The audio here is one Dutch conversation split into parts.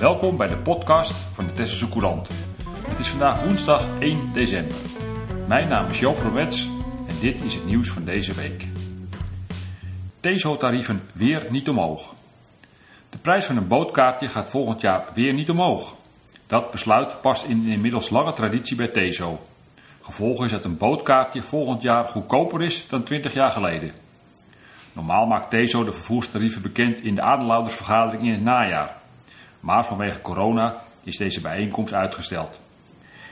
Welkom bij de podcast van de Tesselse Courant. Het is vandaag woensdag 1 december. Mijn naam is Joop Romets en dit is het nieuws van deze week. TESO-tarieven weer niet omhoog. De prijs van een bootkaartje gaat volgend jaar weer niet omhoog. Dat besluit past in een inmiddels lange traditie bij TESO. Gevolg is dat een bootkaartje volgend jaar goedkoper is dan 20 jaar geleden. Normaal maakt TESO de vervoerstarieven bekend in de aandeelhoudersvergadering in het najaar. Maar vanwege corona is deze bijeenkomst uitgesteld.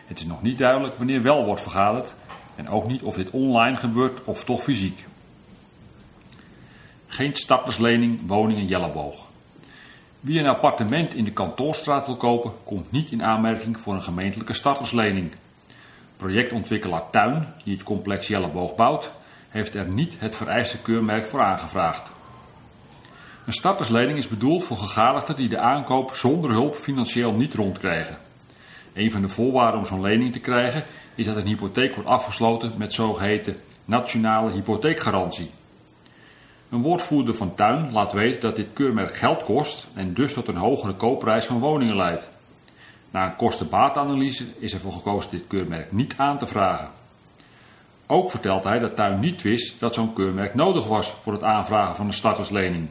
Het is nog niet duidelijk wanneer wel wordt vergaderd en ook niet of dit online gebeurt of toch fysiek. Geen starterslening woningen Jelleboog. Wie een appartement in de kantoorstraat wil kopen, komt niet in aanmerking voor een gemeentelijke starterslening. Projectontwikkelaar Tuin, die het complex Jelleboog bouwt, heeft er niet het vereiste keurmerk voor aangevraagd. Een starterslening is bedoeld voor gegadigden die de aankoop zonder hulp financieel niet rondkrijgen. Een van de voorwaarden om zo'n lening te krijgen is dat een hypotheek wordt afgesloten met zogeheten nationale hypotheekgarantie. Een woordvoerder van Tuin laat weten dat dit keurmerk geld kost en dus tot een hogere koopprijs van woningen leidt. Na een kosten-baatanalyse is ervoor gekozen dit keurmerk niet aan te vragen. Ook vertelt hij dat Tuin niet wist dat zo'n keurmerk nodig was voor het aanvragen van een starterslening.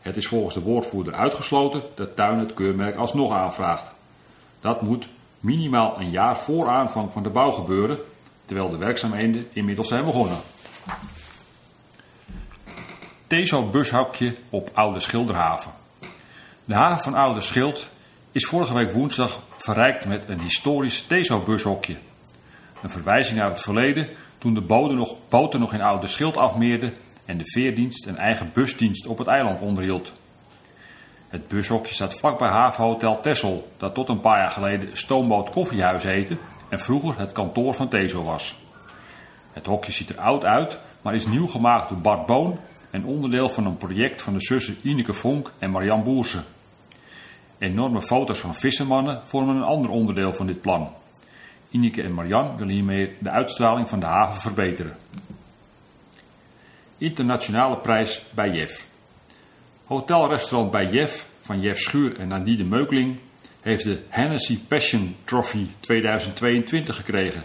Het is volgens de woordvoerder uitgesloten dat Tuin het keurmerk alsnog aanvraagt. Dat moet minimaal een jaar voor aanvang van de bouw gebeuren, terwijl de werkzaamheden inmiddels zijn begonnen. Teso-bushokje op Oude Schilderhaven. De haven van Oude Schild is vorige week woensdag verrijkt met een historisch Teso-bushokje. Een verwijzing naar het verleden toen de boten nog, boten nog in Oude Schild afmeerden en de veerdienst een eigen busdienst op het eiland onderhield. Het bushokje staat vlakbij havenhotel Tessel, dat tot een paar jaar geleden Stoomboot Koffiehuis heette en vroeger het kantoor van Teso was. Het hokje ziet er oud uit, maar is nieuw gemaakt door Bart Boon en onderdeel van een project van de zussen Ineke Vonk en Marian Boerse. Enorme foto's van vissermannen vormen een ander onderdeel van dit plan. Ineke en Marian willen hiermee de uitstraling van de haven verbeteren. Internationale prijs bij Jef. Hotelrestaurant bij Jef van Jef Schuur en Nadine Meukling heeft de Hennessy Passion Trophy 2022 gekregen.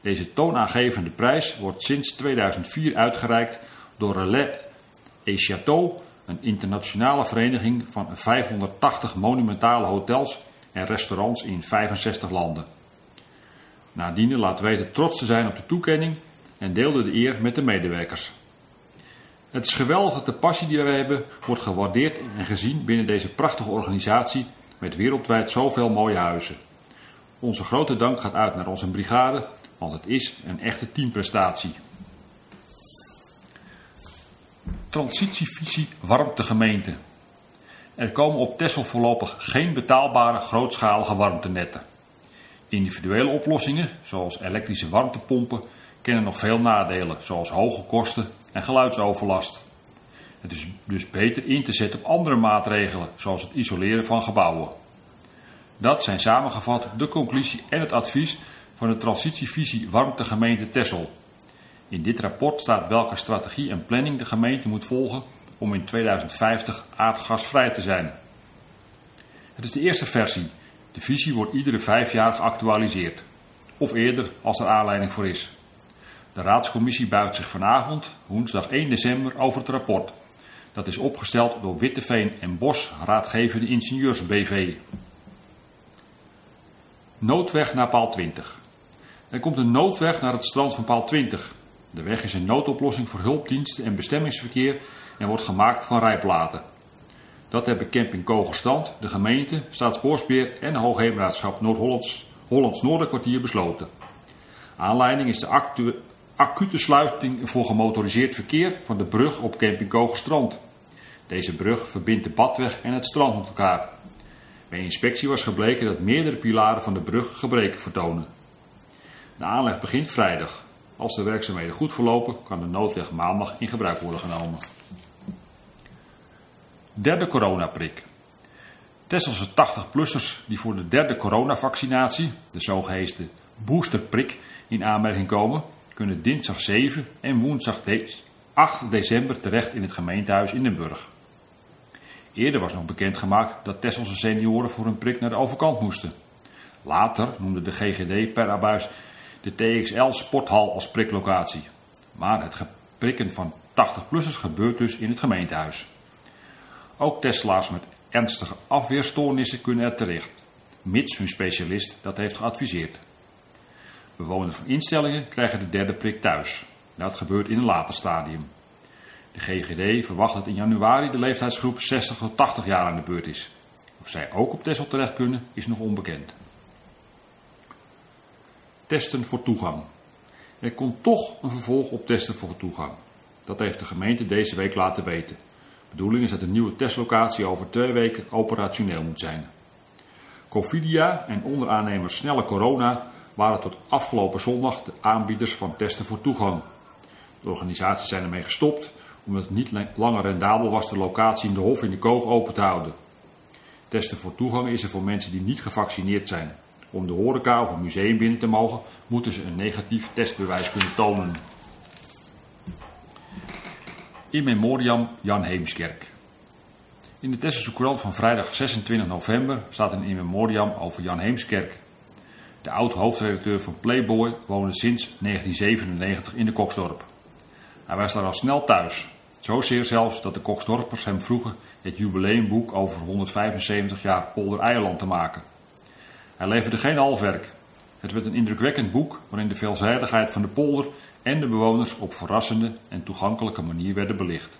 Deze toonaangevende prijs wordt sinds 2004 uitgereikt door Relais et een internationale vereniging van 580 monumentale hotels en restaurants in 65 landen. Nadine laat weten trots te zijn op de toekenning en deelde de eer met de medewerkers. Het is geweldig dat de passie die wij hebben wordt gewaardeerd en gezien binnen deze prachtige organisatie met wereldwijd zoveel mooie huizen. Onze grote dank gaat uit naar onze brigade, want het is een echte teamprestatie. Transitievisie warmt de gemeente. Er komen op Texel voorlopig geen betaalbare grootschalige warmtenetten. Individuele oplossingen, zoals elektrische warmtepompen, kennen nog veel nadelen, zoals hoge kosten en geluidsoverlast. Het is dus beter in te zetten op andere maatregelen, zoals het isoleren van gebouwen. Dat zijn samengevat de conclusie en het advies van de transitievisie Warmtegemeente Tessel. In dit rapport staat welke strategie en planning de gemeente moet volgen om in 2050 aardgasvrij te zijn. Het is de eerste versie. De visie wordt iedere vijf jaar geactualiseerd. Of eerder als er aanleiding voor is. De raadscommissie buigt zich vanavond, woensdag 1 december, over het rapport. Dat is opgesteld door Witteveen en Bos Raadgevende Ingenieurs BV. Noodweg naar paal 20. Er komt een noodweg naar het strand van paal 20. De weg is een noodoplossing voor hulpdiensten en bestemmingsverkeer en wordt gemaakt van rijplaten. Dat hebben Camping Kogelstrand, de gemeente, Staatsbosbeheer en Hoogheemraadschap Noord-Hollands Hollands Noorderkwartier besloten. Aanleiding is de actu acute sluiting voor gemotoriseerd verkeer van de brug op Camping Kogelstrand. Deze brug verbindt de badweg en het strand met elkaar. Bij inspectie was gebleken dat meerdere pilaren van de brug gebreken vertonen. De aanleg begint vrijdag. Als de werkzaamheden goed verlopen, kan de noodweg maandag in gebruik worden genomen. Derde coronaprik. Tesselse 80-plussers die voor de derde coronavaccinatie, de zogeheten boosterprik, in aanmerking komen, kunnen dinsdag 7 en woensdag 8 december terecht in het gemeentehuis in Den Burg. Eerder was nog bekendgemaakt dat Tesselse senioren voor een prik naar de overkant moesten. Later noemde de GGD per abuis de TXL Sporthal als priklocatie. Maar het prikken van 80-plussers gebeurt dus in het gemeentehuis. Ook Tesla's met ernstige afweerstoornissen kunnen er terecht, mits hun specialist dat heeft geadviseerd. Bewoners van instellingen krijgen de derde prik thuis. Dat gebeurt in een later stadium. De GGD verwacht dat in januari de leeftijdsgroep 60 tot 80 jaar aan de beurt is. Of zij ook op Tessel terecht kunnen, is nog onbekend. Testen voor toegang. Er komt toch een vervolg op testen voor toegang. Dat heeft de gemeente deze week laten weten. De bedoeling is dat de nieuwe testlocatie over twee weken operationeel moet zijn. Covidia en onderaannemer Snelle Corona waren tot afgelopen zondag de aanbieders van testen voor toegang. De organisaties zijn ermee gestopt omdat het niet langer rendabel was de locatie in de Hof in de Koog open te houden. Testen voor toegang is er voor mensen die niet gevaccineerd zijn. Om de horeca of een museum binnen te mogen, moeten ze een negatief testbewijs kunnen tonen. In memoriam Jan Heemskerk. In de Tesselse Courant van vrijdag 26 november staat een in memoriam over Jan Heemskerk. De oud-hoofdredacteur van Playboy woonde sinds 1997 in de Koksdorp. Hij was daar al snel thuis. Zozeer zelfs dat de Koksdorpers hem vroegen het jubileumboek over 175 jaar Polder Eierland te maken. Hij leverde geen halfwerk. Het werd een indrukwekkend boek waarin de veelzijdigheid van de polder en de bewoners op verrassende en toegankelijke manier werden belicht.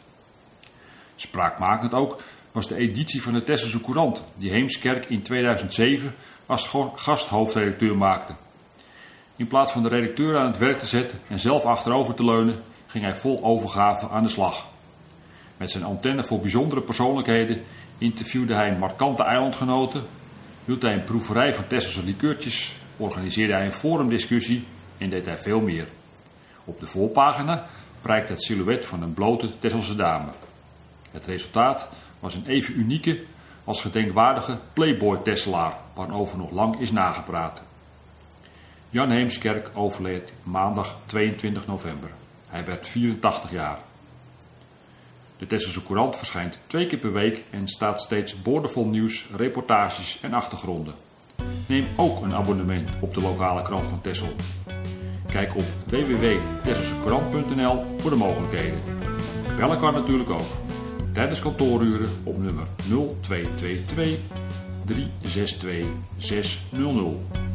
Spraakmakend ook was de editie van de Tesselse Courant, die Heemskerk in 2007 als gasthoofdredacteur maakte. In plaats van de redacteur aan het werk te zetten en zelf achterover te leunen, ging hij vol overgave aan de slag. Met zijn antenne voor bijzondere persoonlijkheden interviewde hij markante eilandgenoten, hield hij een proeverij van Tesselse likeurtjes, organiseerde hij een forumdiscussie en deed hij veel meer. Op de voorpagina prijkt het silhouet van een blote Tesselse dame. Het resultaat was een even unieke als gedenkwaardige Playboy-Tesselaar, waarover nog lang is nagepraat. Jan Heemskerk overleed maandag 22 november. Hij werd 84 jaar. De Tesselse Courant verschijnt twee keer per week en staat steeds boordevol nieuws, reportages en achtergronden. Neem ook een abonnement op de lokale krant van Tessel. Kijk op www.tesselsecourant.nl voor de mogelijkheden. Bellen kan natuurlijk ook. Tijdens kantooruren op nummer 0222 362 600.